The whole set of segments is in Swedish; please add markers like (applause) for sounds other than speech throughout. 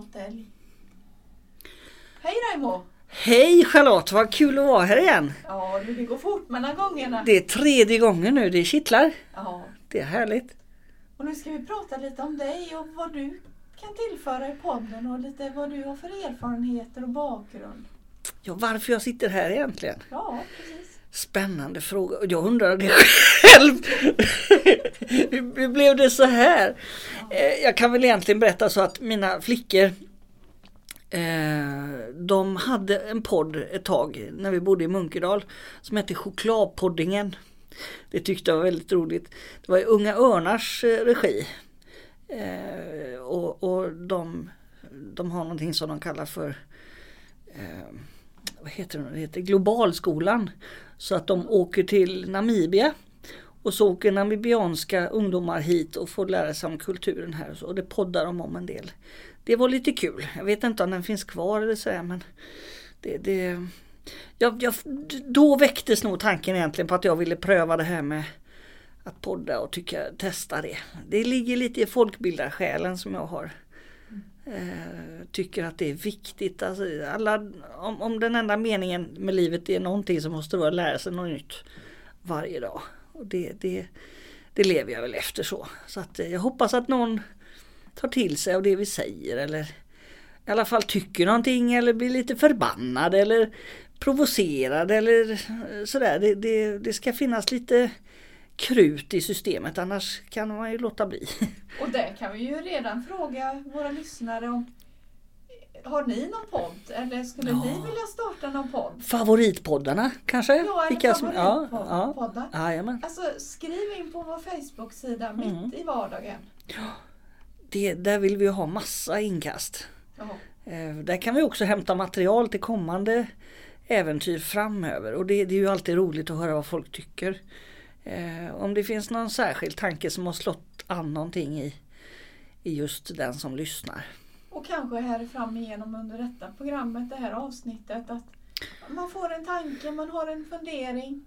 Charlotte Elg. Hej Raimo! Hej Charlotte, vad kul att vara här igen. Ja, det går fort mellan gångerna. Det är tredje gången nu, det kittlar. Ja, Det är härligt. och nu ska vi prata lite om dig och vad du kan tillföra i podden och lite vad du har för erfarenheter och bakgrund. Ja, varför jag sitter här egentligen? Ja, precis. Spännande fråga. Jag undrar det själv. (laughs) Hur blev det så här? Eh, jag kan väl egentligen berätta så att mina flickor eh, de hade en podd ett tag när vi bodde i Munkedal som hette Chokladpoddingen. Det tyckte jag var väldigt roligt. Det var i Unga Örnars eh, regi. Och och de, de har någonting som de kallar för vad heter det, det heter Globalskolan. Så att de åker till Namibia och så åker namibianska ungdomar hit och får lära sig om kulturen här och, så, och det poddar de om en del. Det var lite kul. Jag vet inte om den finns kvar eller sådär men det, det, jag, jag, då väcktes nog tanken egentligen på att jag ville pröva det här med att podda och tycka, testa det. Det ligger lite i folkbildarsjälen som jag har. Eh, tycker att det är viktigt. Alltså, alla, om, om den enda meningen med livet är någonting så måste det vara att lära sig något nytt varje dag. Och det, det, det lever jag väl efter så. Så att, eh, jag hoppas att någon tar till sig av det vi säger eller i alla fall tycker någonting eller blir lite förbannad eller provocerad eller eh, sådär. Det, det, det ska finnas lite krut i systemet annars kan man ju låta bli. (laughs) Och där kan vi ju redan fråga våra lyssnare om har ni någon podd eller skulle Ja. ni vilja starta någon podd? Favoritpoddarna kanske? Ja, eller Vilka som- ja, favoritpoddar. ja. Alltså skriv in på vår Facebook-sida Mm. Mitt i vardagen. Det, där vill vi ju ha massa inkast. Ja. Eh, där kan vi också hämta material till kommande äventyr framöver och det, det är ju alltid roligt att höra vad folk tycker. Eh, om det finns någon särskild tanke som har slått an någonting i, i just den som lyssnar. Och kanske här fram igenom under detta programmet, det här avsnittet, att man får en tanke, man har en fundering.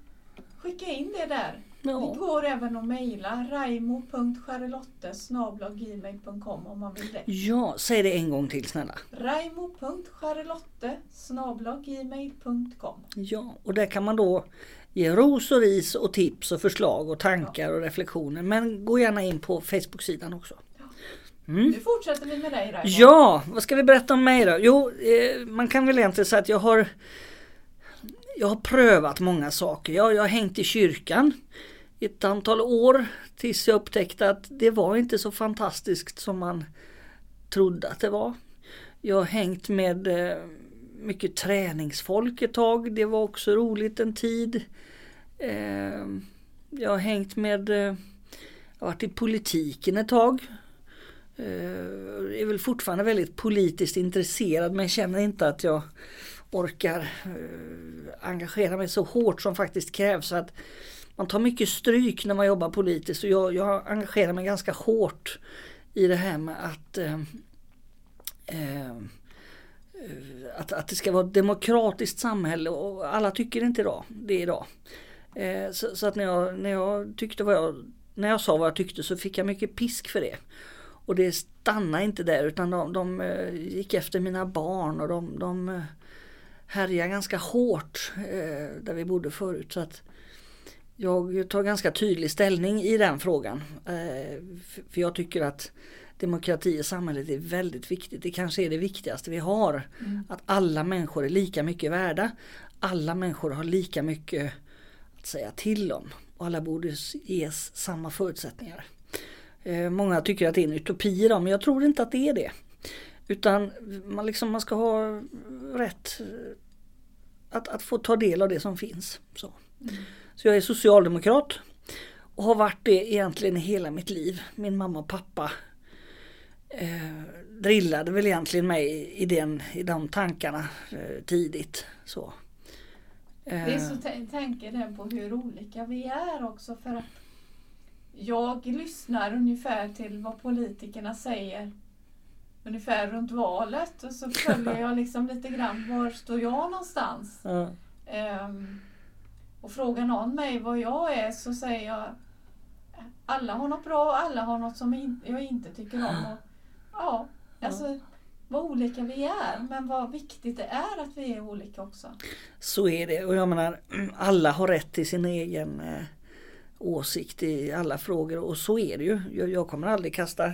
Skicka in det där. Det Ja, går även att mejla raimo.charlotte.gmail.com om man vill det. ja säg det en gång till snälla. raimo.charlotte.gmail.com Ja, och där kan man då ge ros och ris och tips och förslag och tankar och reflektioner. Men gå gärna in på Facebook-sidan också. Mm. Nu fortsätter vi med dig Raimo. Ja, vad ska vi berätta om mig då? Jo, eh, man kan väl egentligen säga att jag har jag har prövat många saker. Jag, jag har hängt i kyrkan i ett antal år tills jag upptäckte att det var inte så fantastiskt som man trodde att det var. Jag har hängt med eh, mycket träningsfolk ett tag. Det var också roligt en tid. Eh, jag har hängt med, eh, jag har varit i politiken ett tag. Jag är väl fortfarande väldigt politiskt intresserad men känner inte att jag orkar eh, engagera mig så hårt som faktiskt krävs. Så att man tar mycket stryk när man jobbar politiskt och jag, jag engagerar mig ganska hårt i det här med att eh, eh, Eh, att, att det ska vara ett demokratiskt samhälle och alla tycker inte idag, det idag. Eh, så, så att när jag, när jag tyckte vad jag, när jag sa vad jag tyckte så fick jag mycket pisk för det. Och det stannade inte där utan de, de eh, gick efter mina barn och de, de eh, härjade ganska hårt eh, där vi bodde förut. Så att jag tar ganska tydlig ställning i den frågan. Eh, för jag tycker att demokrati i samhället är väldigt viktigt. Det kanske är det viktigaste vi har. Att alla människor är lika mycket värda. Alla människor har lika mycket att säga till om. Och alla borde ges samma förutsättningar. Eh, många tycker att det är en utopi idag men jag tror inte att det är det. Utan man, liksom, man ska ha rätt eh, att, att få ta del av det som finns. Så. Så jag är socialdemokrat och har varit det egentligen hela mitt liv. Min mamma och pappa eh, drillade väl egentligen mig i, den, i de tankarna eh, tidigt. Så. Eh, Det är så t- tänker den på hur olika vi är också för att jag lyssnar ungefär till vad politikerna säger ungefär runt valet och så följer jag liksom lite grann var står jag någonstans. ja, Ehm, och frågar någon mig vad jag är så säger jag alla har något bra och alla har något som jag inte tycker om. Och, ja, alltså vad olika vi är men vad viktigt det är att vi är olika också. Så är det och jag menar alla har rätt till sin egen eh, åsikt i alla frågor och så är det ju. Jag, jag, kommer aldrig kasta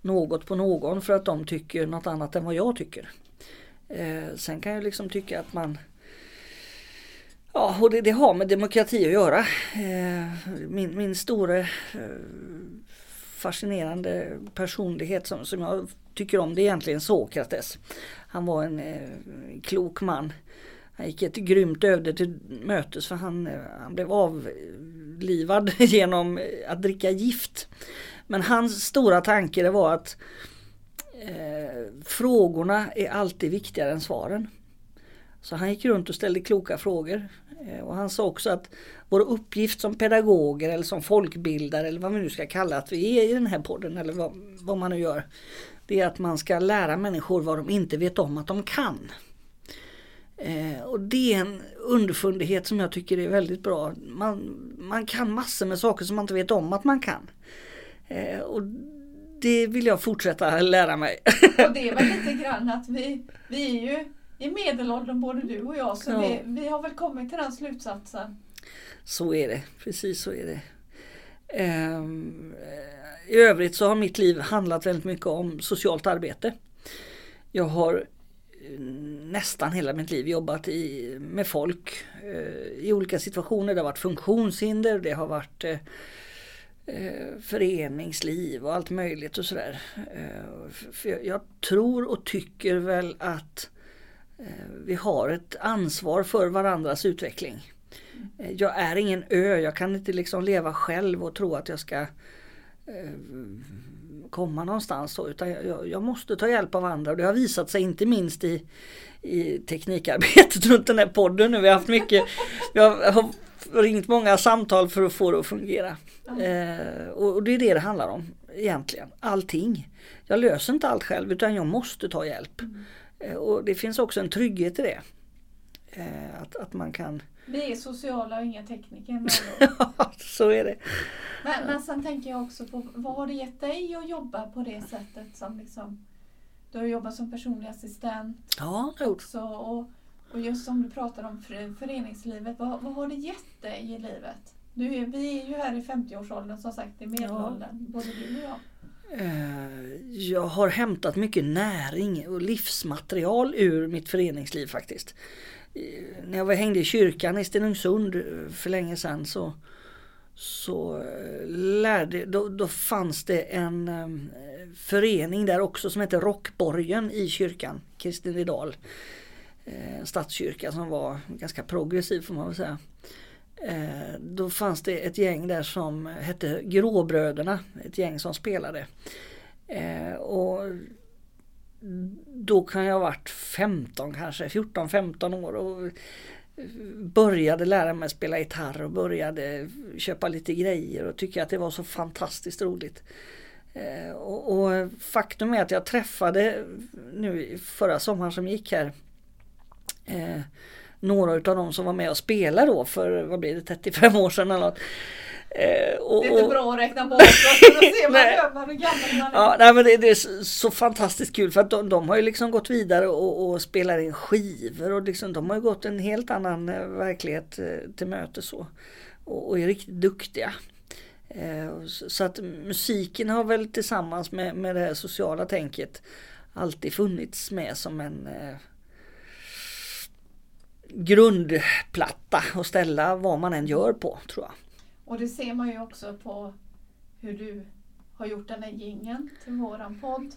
något på någon för att de tycker något annat än vad jag tycker. Eh, sen kan jag liksom tycka att man Ja, och det, det har med demokrati att göra. Eh, min, min stora eh, fascinerande personlighet som, som jag tycker om det är egentligen Sokrates. Han var en eh, klok man. Han gick ett grymt öde till mötes för han, eh, han blev avlivad (laughs) genom att dricka gift. Men hans stora tanke det var att eh, frågorna är alltid viktigare än svaren. Så han gick runt och ställde kloka frågor. Eh, och han sa också att vår uppgift som pedagoger eller som folkbildare eller vad vi nu ska kalla att vi är i den här podden eller vad, vad man nu gör. Det är att man ska lära människor vad de inte vet om att de kan. Eh, och det är en underfundighet som jag tycker är väldigt bra. Man, man kan massor med saker som man inte vet om att man kan. Eh, och det vill jag fortsätta lära mig. Och det är väl lite grann att vi, vi är ju i medelåldern både du och jag så ja. vi, vi har väl kommit till den slutsatsen. Så är det, precis så är det. Um, I övrigt så har mitt liv handlat väldigt mycket om socialt arbete. Jag har eh, nästan hela mitt liv jobbat i, med folk uh, i olika situationer. Det har varit funktionshinder, det har varit uh, föreningsliv och allt möjligt och sådär. Jag tror och tycker väl att vi har ett ansvar för varandras utveckling. Eh, jag är ingen ö, jag kan inte liksom leva själv och tro att jag ska eh, komma någonstans då, utan jag, jag, måste ta hjälp av andra och det har visat sig inte minst i, i teknikarbetet (laughs) runt den här podden nu. Vi har haft mycket, vi har, ringt många samtal för att få det att fungera. Eh, och, och, det är det det handlar om egentligen, allting. Jag löser inte allt själv utan jag måste ta hjälp. Mm. Eh, och det finns också en trygghet i det. Eh, att, att man kan vi är sociala och inga tekniker. (laughs) så är det. Men, men sen tänker jag också på vad har det gett dig att jobba på det sättet som liksom Du har jobbat som personlig assistent ja, också och, och just som du pratar om föreningslivet, vad, vad har det gett dig i livet? Du vi är ju här i 50-årsåldern som sagt, i medelåldern, ja. både du och jag. Eh, jag har hämtat mycket näring och livsmaterial ur mitt föreningsliv faktiskt eh, när jag var hängde i kyrkan i Stenungsund eh, för länge sedan så, så lärde, då, då fanns det en förening där också som hette Rockborgen i kyrkan, Kristinedal. En stadskyrka som var ganska progressiv får man väl säga. Eh, då fanns det ett gäng där som hette Gråbröderna, ett gäng som spelade. Eh, och då kan jag ha varit 15 kanske, 14-15 år och började lära mig spela gitarr och började köpa lite grejer och tycka att det var så fantastiskt roligt. Eh, och, och, faktum är att jag träffade nu förra sommaren som gick här eh, några utav dem som var med och spelade då för vad blir det 35 år sedan eller något. Eh, och, det är inte bra att räkna då ser man hur (laughs) gammal. Ja, nej, men det, det, är så fantastiskt kul för att de, de har ju liksom gått vidare och, och spelar in skivor och liksom, de har ju gått en helt annan eh, verklighet eh, till möte så. Och, och är riktigt duktiga. Eh, så att musiken har väl tillsammans med, med det sociala tänket alltid funnits med som en eh, grundplatta att ställa vad man än gör på tror jag. Och det ser man ju också på hur du har gjort den här gingen till våran podd.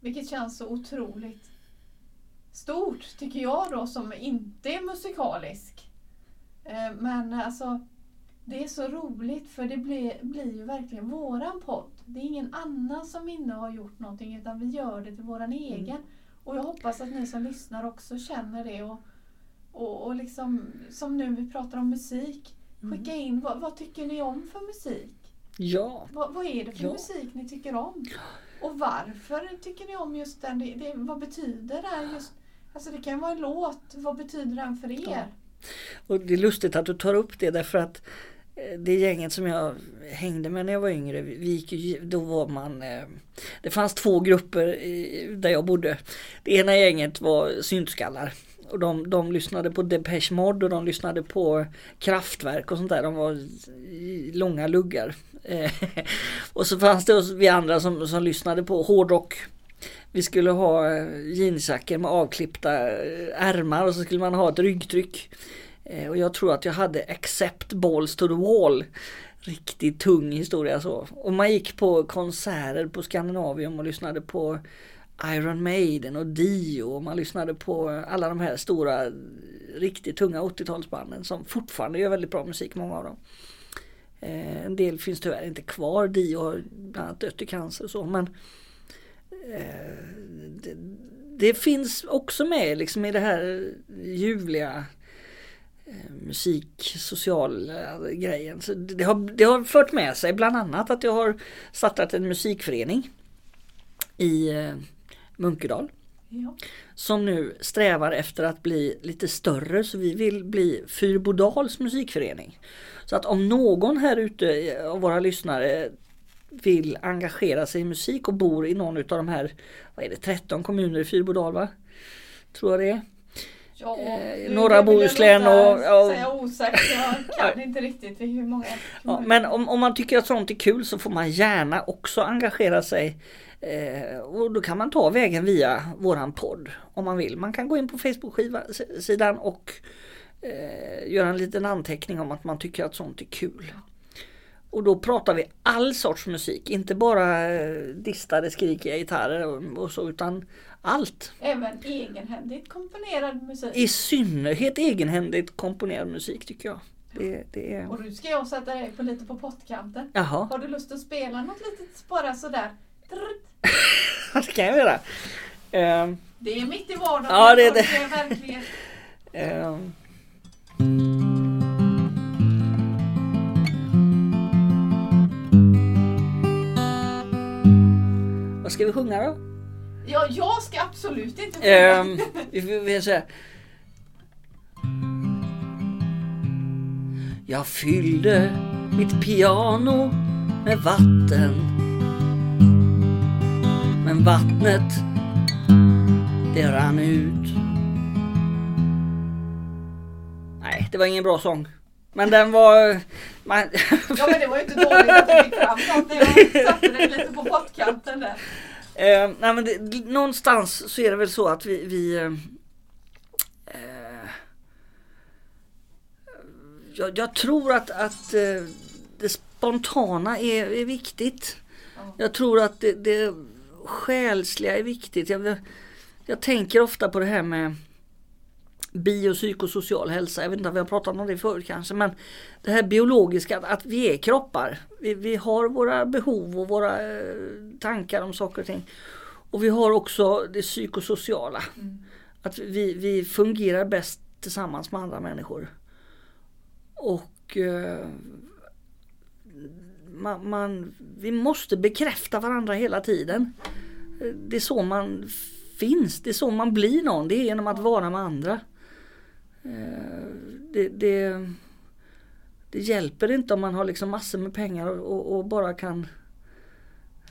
Vilket känns så otroligt stort tycker jag då som inte är musikalisk. Eh, men alltså det är så roligt för det blir, blir ju verkligen våran podd. Det är ingen annan som inne har gjort någonting utan vi gör det till våran mm. egen. Och jag hoppas att ni som lyssnar också känner det. Och, och, och liksom, som nu vi pratar om musik. Mm. Skicka in vad, vad, tycker ni om för musik? Ja. Vad, vad är det för ja. musik ni tycker om? Och varför tycker ni om just den? Det, det, vad betyder det? Just, alltså det kan vara en låt. Vad betyder den för er? Ja. Och Det är lustigt att du tar upp det därför att eh, det gänget som jag hängde med när jag var yngre, vi gick då var man eh, Det fanns två grupper där jag bodde. Det ena gänget var syntskallar. Och de, de lyssnade på Depeche Mode och de lyssnade på Kraftwerk och sånt där. De var i långa luggar. Eh, (laughs) och så fanns det vi andra som, som lyssnade på hårdrock. Vi skulle ha eh, jeansjackor med avklippta eh, ärmar och så skulle man ha ett ryggtryck. Och jag tror att jag hade Accept Balls to the Wall. Riktigt tung historia så. Och man gick på konserter på Skandinavium och lyssnade på Iron Maiden och Dio och man lyssnade på alla de här stora riktigt tunga 80-talsbanden som fortfarande gör väldigt bra musik, många av dem. Eh, en del finns tyvärr inte kvar, Dio har bland annat dött i cancer och så men eh, det, det, finns också med liksom i det här ljuvliga eh, musik, sociala eh, grejen. Så det, har, det har fört med sig bland annat att jag har startat en musikförening i eh, Munkedal. Ja. Som nu strävar efter att bli lite större så vi vill bli Fyrbodals musikförening. Så att om någon här ute av våra lyssnare vill engagera sig i musik och bor i någon av de här, vad är det, 13 kommuner i Fyrbodal va? Tror jag det är. Ja, eh, norra Bohuslän och... Ja, säga osäkert, jag kan (laughs) inte riktigt hur många. Ja, men om, om man tycker att sånt är kul så får man gärna också engagera sig Eh, och då kan man ta vägen via våran podd om man vill. Man kan gå in på Facebook-sidan och eh, göra en liten anteckning om att man tycker att sånt är kul. Och då pratar vi all sorts musik, inte bara eh, distade skrikiga gitarrer och, och så utan allt. Även egenhändigt komponerad musik? I synnerhet egenhändigt komponerad musik tycker jag. Det, det är... Och nu ska jag sätta dig på lite på pottkanten. Jaha. Har du lust att spela något litet bara sådär? (laughs) det kan jag göra. Uh, det är mitt i vardagen. Ja, det är det. det är verkligen. Uh, vad ska vi sjunga då? Ja, jag ska absolut inte sjunga. Um, vi får säga. Jag fyllde mitt piano med vatten vattnet det rann ut. Nej, det var ingen bra sång. Men den var... Man... ja men det var ju inte dåligt att du fick fram någonting. (laughs) Jag satte dig lite på pottkanten där. Eh, nej, men det, någonstans så är det väl så att vi, vi eh, jag, jag, tror att, att eh, det spontana är, är viktigt. Ja. Jag tror att det, det själsliga är viktigt. Jag, jag tänker ofta på det här med biopsykosocial hälsa. Jag vet inte om vi har pratat om det förut kanske men det här biologiska, att vi är kroppar. Vi, vi har våra behov och våra eh, tankar om saker och ting. Och vi har också det psykosociala. Mm. Att vi, vi fungerar bäst tillsammans med andra människor. Och eh, man, man, vi måste bekräfta varandra hela tiden. Det är så man finns, det är så man blir någon, det är genom att vara med andra. Eh, det, det, det hjälper inte om man har liksom massor med pengar och, och bara kan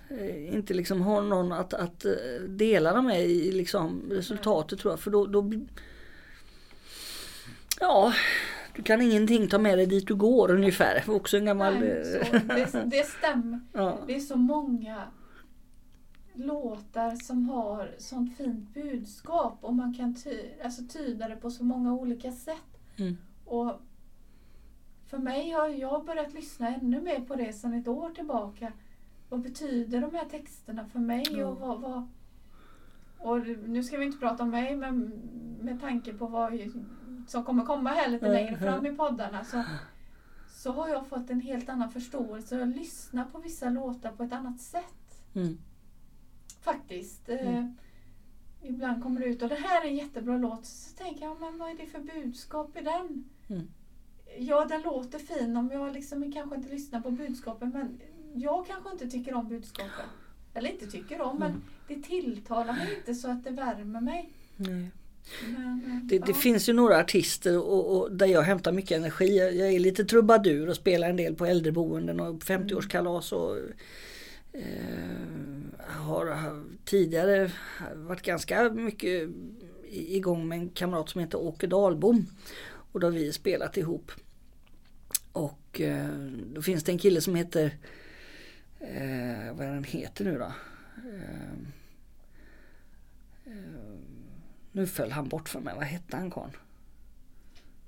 eh, inte liksom ha någon att, att eh, dela dem med i liksom resultatet tror jag. För då, då Ja, du kan ingenting ta med dig dit du går ungefär. Också en gammal... Nej, så, det, det stämmer. (laughs) Ja. Det är så många låtar som har sånt fint budskap och man kan ty alltså, tyda det på så många olika sätt. Mm. Och för mig har jag börjat lyssna ännu mer på det sedan ett år tillbaka. Vad betyder de här texterna för mig? Mm. Och, vad, vad, och nu ska vi inte prata om mig men med tanke på vad som kommer komma här lite längre fram i poddarna så, så har jag fått en helt annan förståelse. Jag lyssnar på vissa låtar på ett annat sätt. Mm. Faktiskt. Mm. Eh, ibland kommer det ut och det här är en jättebra låt. Så tänker jag, men vad är det för budskap i den? Mm. Ja, den låter fin om jag liksom kanske inte lyssnar på budskapen men jag kanske inte tycker om budskapen. Eller inte tycker om, mm. men det tilltalar mig inte så att det värmer mig. Men, Det, det finns ju några artister och, och där jag hämtar mycket energi. Jag, jag är lite trubadur och spelar en del på äldreboenden och 50-årskalas och eh, har, tidigare varit ganska mycket igång med en kamrat som heter Åke Dahlbom. Och då har vi spelat ihop. Och eh, då finns det en kille som heter eh, vad är den heter nu då? Eh, nu föll han bort för mig. Vad hette han karln?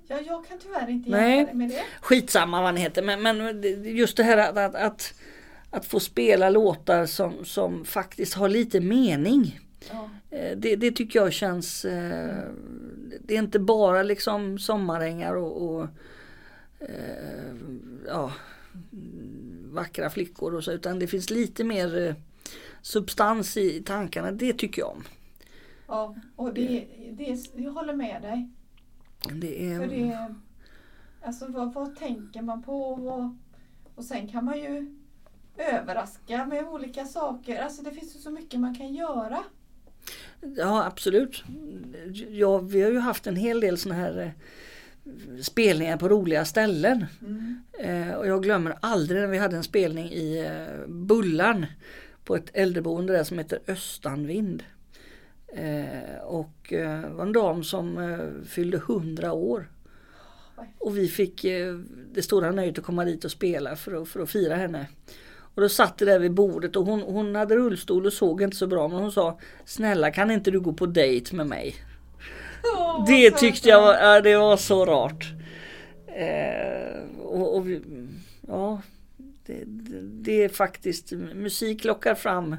ja, jag kan tyvärr inte Nej. hjälpa dig med det. Skitsamma vad han heter men, men just det här att, att, att, att få spela låtar som, som faktiskt har lite mening. Ja. Eh, Det, det tycker jag känns, eh, det är inte bara liksom sommarängar och, och eh, ja, vackra flickor och så utan det finns lite mer substans i tankarna. Det tycker jag om. Ja, och det, det, jag håller med dig. Det är, För det, alltså vad, vad tänker man på? Och, och sen kan man ju överraska med olika saker. Alltså det finns ju så mycket man kan göra. Ja absolut. Ja, vi har ju haft en hel del såna här eh, spelningar på roliga ställen. Eh, och jag glömmer aldrig när vi hade en spelning i eh, Bullarn på ett äldreboende där som heter Östanvind. Eh, och eh, det var en dam som eh, fyllde 100 år. Och vi fick det stora nöjet att komma dit och spela för att, för att fira henne. Och då satt det där vid bordet och hon, hon hade rullstol och såg inte så bra men hon sa Snälla kan inte du gå på dejt med mig? Åh, Det tyckte jag var, ja, det var så rart. Eh, och, och vi, ja, det, det, det är faktiskt, musik lockar fram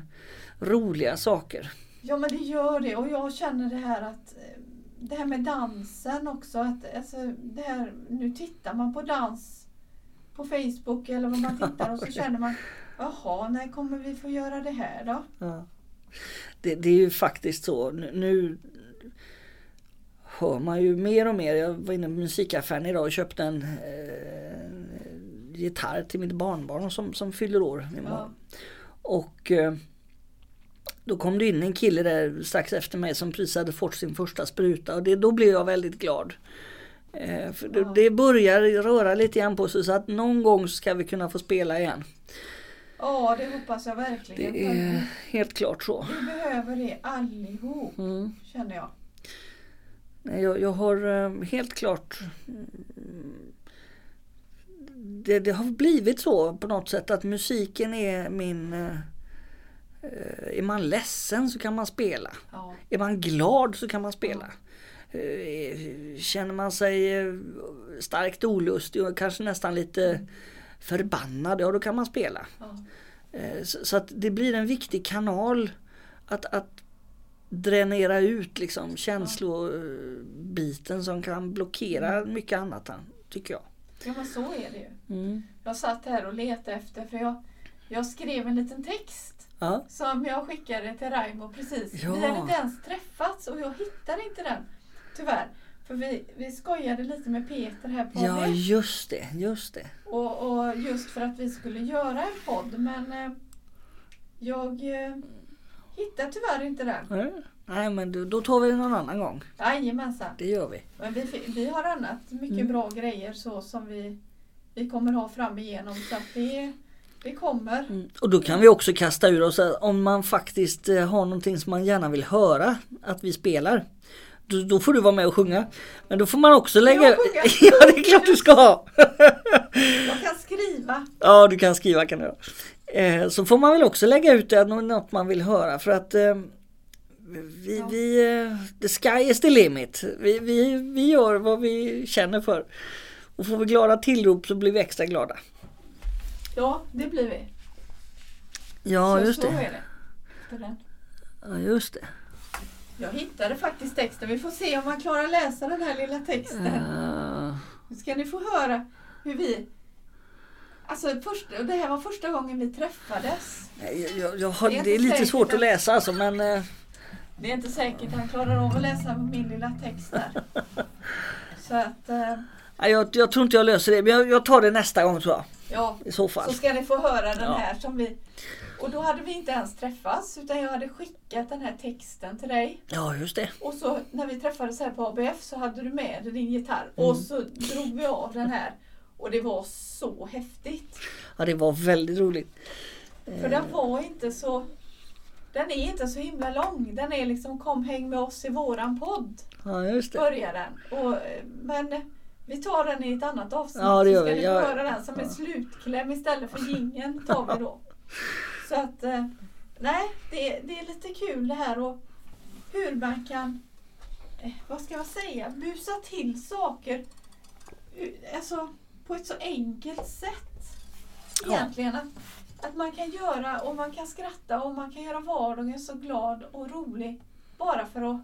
roliga saker. Ja men det gör det och jag känner det här att eh, det här med dansen också. Att, alltså, det här, nu tittar man på dans på Facebook eller vad man tittar och så (laughs) känner man Jaha, när kommer vi få göra det här då? Ja. Det, det är ju faktiskt så. Nu, nu hör man ju mer och mer. Jag var inne på musikaffären idag och köpte en eh, gitarr till mitt barnbarn som, som fyller år imorgon. Och eh, då kom det in en kille där strax efter mig som precis hade fått sin första spruta och det, då blev jag väldigt glad. Eh, för det, det börjar röra lite grann på sig så att någon gång ska vi kunna få spela igen. Ja, det hoppas jag verkligen. Det är helt klart så. Vi behöver det allihop, Mm. känner jag. Jag, jag har eh, helt klart mm, det, det har blivit så på något sätt att musiken är min eh, Är man ledsen så kan man spela. Ja, Är man glad så kan man spela. Eh, Känner man sig eh, starkt olustig och kanske nästan lite förbannad, ja då kan man spela. ja, Eh, Så så att det blir en viktig kanal att, att dränera ut liksom känslobiten som kan blockera mycket annat tycker jag. ja men så är det ju. Mm. Jag satt här och letade efter för jag, jag skrev en liten text Ja. som jag skickade till Raimo precis. Ja. Vi hade inte ens träffats och jag hittade inte den. Tyvärr. För vi, vi skojade lite med Peter här på ja, det. just det, just det. Och, och just för att vi skulle göra en podd men eh, jag eh, hittade tyvärr inte den. Nej, Nej men då, då tar vi det någon annan gång. Jajamensan. Det gör vi. Men vi, vi har annat mycket Mm. bra grejer så som vi, vi kommer ha fram igenom. Så att det, det kommer. Mm. Och då kan vi också kasta ur oss om man faktiskt eh, har någonting som man gärna vill höra att vi spelar. Då, då får du vara med och sjunga. Men då får man också lägga... jag sjunga? (laughs) ja det är klart du ska! Jag kan skriva. Ja, du kan skriva kan du göra. eh, Så får man väl också lägga ut det, nå- något man vill höra för att eh, vi, Ja. vi, eh, the sky is the limit. Vi, vi, vi gör vad vi känner för. Och får vi glada tillrop så blir vi extra glada. Ja, det blir vi. Ja, så, just så det. är det. Ja, just det. Jag hittade faktiskt texten. Vi får se om man klarar läsa den här lilla texten. Eh, Nu ska ni få höra hur vi... Alltså först, det här var första gången vi träffades. nej, jag, jag har, Det är det är lite säkert svårt att att- läsa alltså men eh, Det är inte säkert han klarar av att läsa min lilla text där. (laughs) Så att... Eh, jag, jag tror inte jag löser det. Men jag, jag tar det nästa gång tror jag. Ja, i så fall. så ska ni få höra den Ja. här som vi... Och då hade vi inte ens träffats utan jag hade skickat den här texten till dig. Ja, just det. Och så när vi träffades här på ABF så hade du med dig din gitarr Mm. och så drog vi av den här. Och det var så häftigt. Ja, det var väldigt roligt. För den var inte så... Den är inte så himla lång. Den är liksom kom häng med oss i våran podd. Ja, just det. Börjar den. Och, eh, men eh, vi tar den i ett annat avsnitt. Ja, det gör så ska vi. Ja. få höra den som en Ja. slutkläm istället för jingeln tar vi då. Så att eh, nej, det, det är lite kul det här och hur man kan, eh, vad ska jag säga, busa till saker alltså, på ett så enkelt sätt. Ja. Egentligen att, att man kan göra och man kan skratta och man kan göra vardagen så glad och rolig bara för att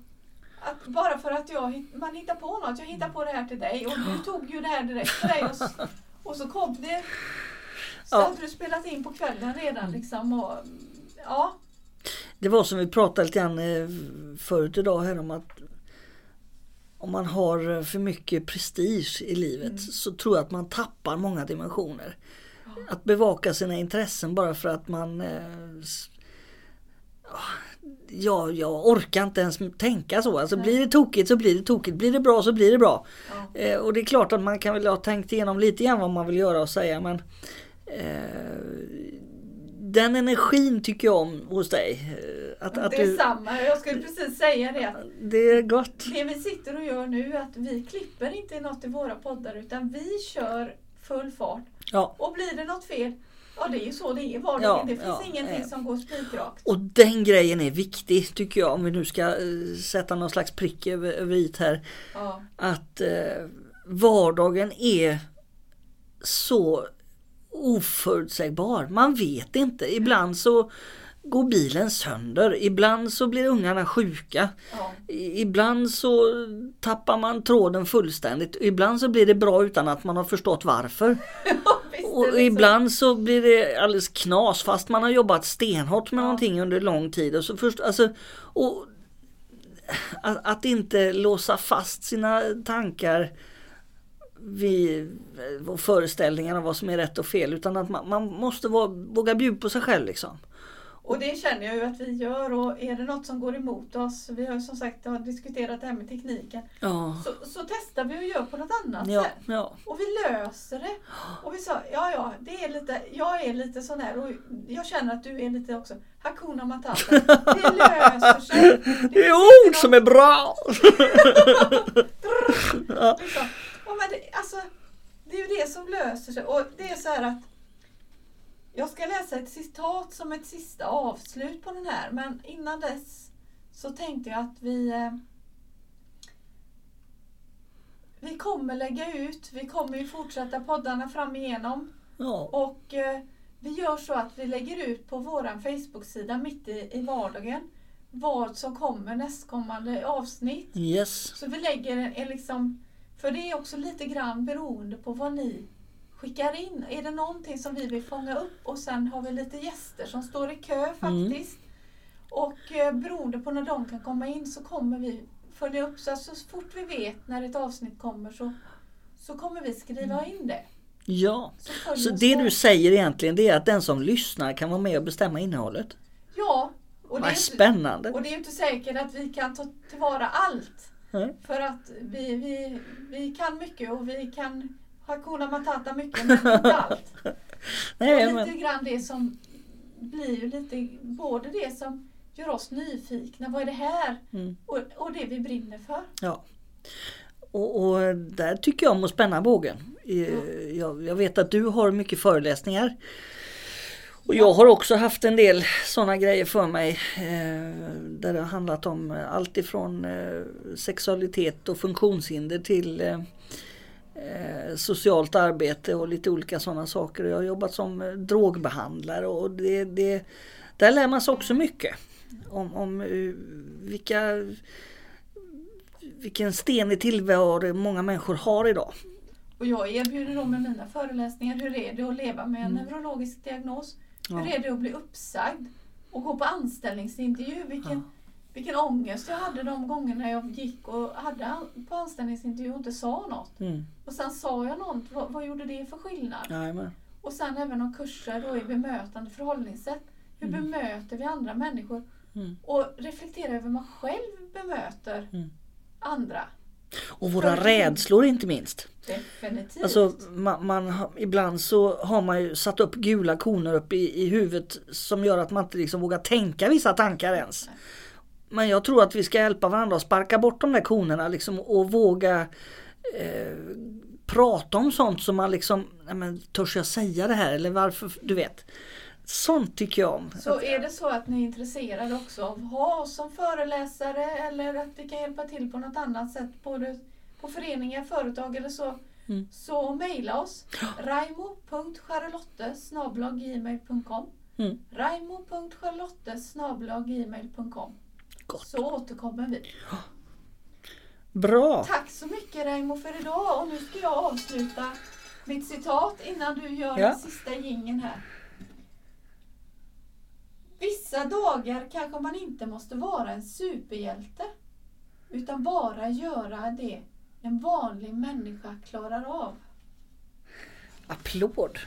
att bara för att jag, man hittar på något. Jag hittar på det här till dig och du tog ju det här direkt till dig och, (laughs) och så kom det. Så Ja. hade du spelat in på kvällen redan liksom. Och, ja, Det var som vi pratade lite grann eh, förut idag här om att om man har för mycket prestige i livet Mm. så tror jag att man tappar många dimensioner. Att bevaka sina intressen bara för att man eh, Ja, jag orkar inte ens tänka så. Alltså blir det tokigt så blir det tokigt. Blir det bra så blir det bra. ja. Eh, och det är klart att man kan väl ha tänkt igenom lite grann vad man vill göra och säga men eh, Den energin tycker jag om hos dig. Eh, Att, att det är du, samma. Jag skulle precis säga det. Det är gott. det vi sitter och gör nu är att vi klipper inte något i våra poddar utan vi kör full fart. Ja. Och blir det något fel, ja det är ju så det är i vardagen. Ja, det finns ja, ingenting ja. som går spikrakt. Och den grejen är viktig tycker jag om vi nu ska eh, sätta någon slags prick över, över i här. Att eh, vardagen är så oförutsägbar. Man vet inte. Ibland så går bilen sönder. Ibland så blir ungarna sjuka. Ja. Ibland så tappar man tråden fullständigt. Ibland så blir det bra utan att man har förstått varför. (laughs) Och så. ibland så blir det alldeles knas fast man har jobbat stenhårt med Ja. någonting under lång tid. Och så först, alltså, och att, att inte låsa fast sina tankar vid om vad som är rätt och fel utan att man, man måste våga bjuda på sig själv liksom. Och det känner jag ju att vi gör och är det något som går emot oss, vi har ju som sagt har diskuterat det här med tekniken, Ja, så, så testar vi och gör på något annat ja, sätt. ja. Och vi löser det. Och vi sa, ja ja, det är lite, jag är lite sån här och jag känner att du är lite också. Hakuna Matata. Det löser sig. (laughs) Det är ord som är bra! (laughs) Liksom. Ja, men det, alltså, det är ju det som löser sig. Och det är så här att jag ska läsa ett citat som ett sista avslut på den här. Men innan dess så tänkte jag att vi eh, vi kommer lägga ut, vi kommer ju fortsätta poddarna fram igenom. ja. Och eh, vi gör så att vi lägger ut på våran Facebook-sida mitt i, i vardagen vad som kommer nästkommande avsnitt. Yes. Så vi lägger en, en liksom, för det är också lite grann beroende på vad ni skickar in. Är det någonting som vi vill fånga upp och sen har vi lite gäster som står i kö faktiskt. Och eh, beroende på när de kan komma in så kommer vi följa upp. Så, alltså, så fort vi vet när ett avsnitt kommer så, så kommer vi skriva in det. Ja. Så, Så det du säger egentligen det är att den som lyssnar kan vara med och bestämma innehållet. Ja. Och det, Vad är inte, spännande! och det är inte säkert att vi kan ta tillvara allt. Nej. För att vi, vi, vi kan mycket och vi kan Hakuna Matata mycket men inte allt. (laughs) Nej, och men, lite grann det som blir ju lite både det som gör oss nyfikna, vad är det här? Mm. Och, och det vi brinner för. ja. Och, och där tycker jag om att spänna bågen. Jag, jag vet att du har mycket föreläsningar. Och jag har också haft en del sådana grejer för mig. Eh, där det har handlat om eh, allt ifrån eh, sexualitet och funktionshinder till eh, eh, socialt arbete och lite olika sådana saker. Jag har jobbat som eh, drogbehandlare och det, det, där lär man sig också mycket. Om, om eh, vilka, vilken sten i tillvaro många människor har idag. Och jag erbjuder då med mina föreläsningar, hur är det att leva med en Mm. neurologisk diagnos? Ja. Hur är det att bli uppsagd? Och gå på anställningsintervju? Vilken, Ja. Vilken ångest jag hade de gångerna jag gick och hade på anställningsintervju och inte sa något. Mm. Och sen sa jag något, vad, vad gjorde det för skillnad? Jajamän. Och sen även om kurser då i bemötande förhållningssätt. Hur Mm. bemöter vi andra människor? Mm. Och reflektera över hur man själv bemöter Mm. andra. Och våra rädslor inte minst. Definitivt. Alltså man, man, ibland så har man ju satt upp gula koner upp i, i huvudet som gör att man inte liksom vågar tänka vissa tankar ens. Men jag tror att vi ska hjälpa varandra att sparka bort de där konerna liksom och våga eh, prata om sånt som man liksom, nej men törs jag säga det här eller varför, du vet. Sånt tycker jag om. Så är det så att ni är intresserade också av att ha oss som föreläsare eller att vi kan hjälpa till på något annat sätt, både på föreningar, företag eller så, Mm. så mejla oss. raimo.charlotte.gmail.com Mm. raimo.charlotte.gmail.com Gott. Så återkommer vi. Bra! Tack så mycket Raimo för idag och nu ska jag avsluta mitt citat innan du gör Ja. den sista gingen här. Vissa dagar kanske man inte måste vara en superhjälte utan bara göra det en vanlig människa klarar av. Applåd!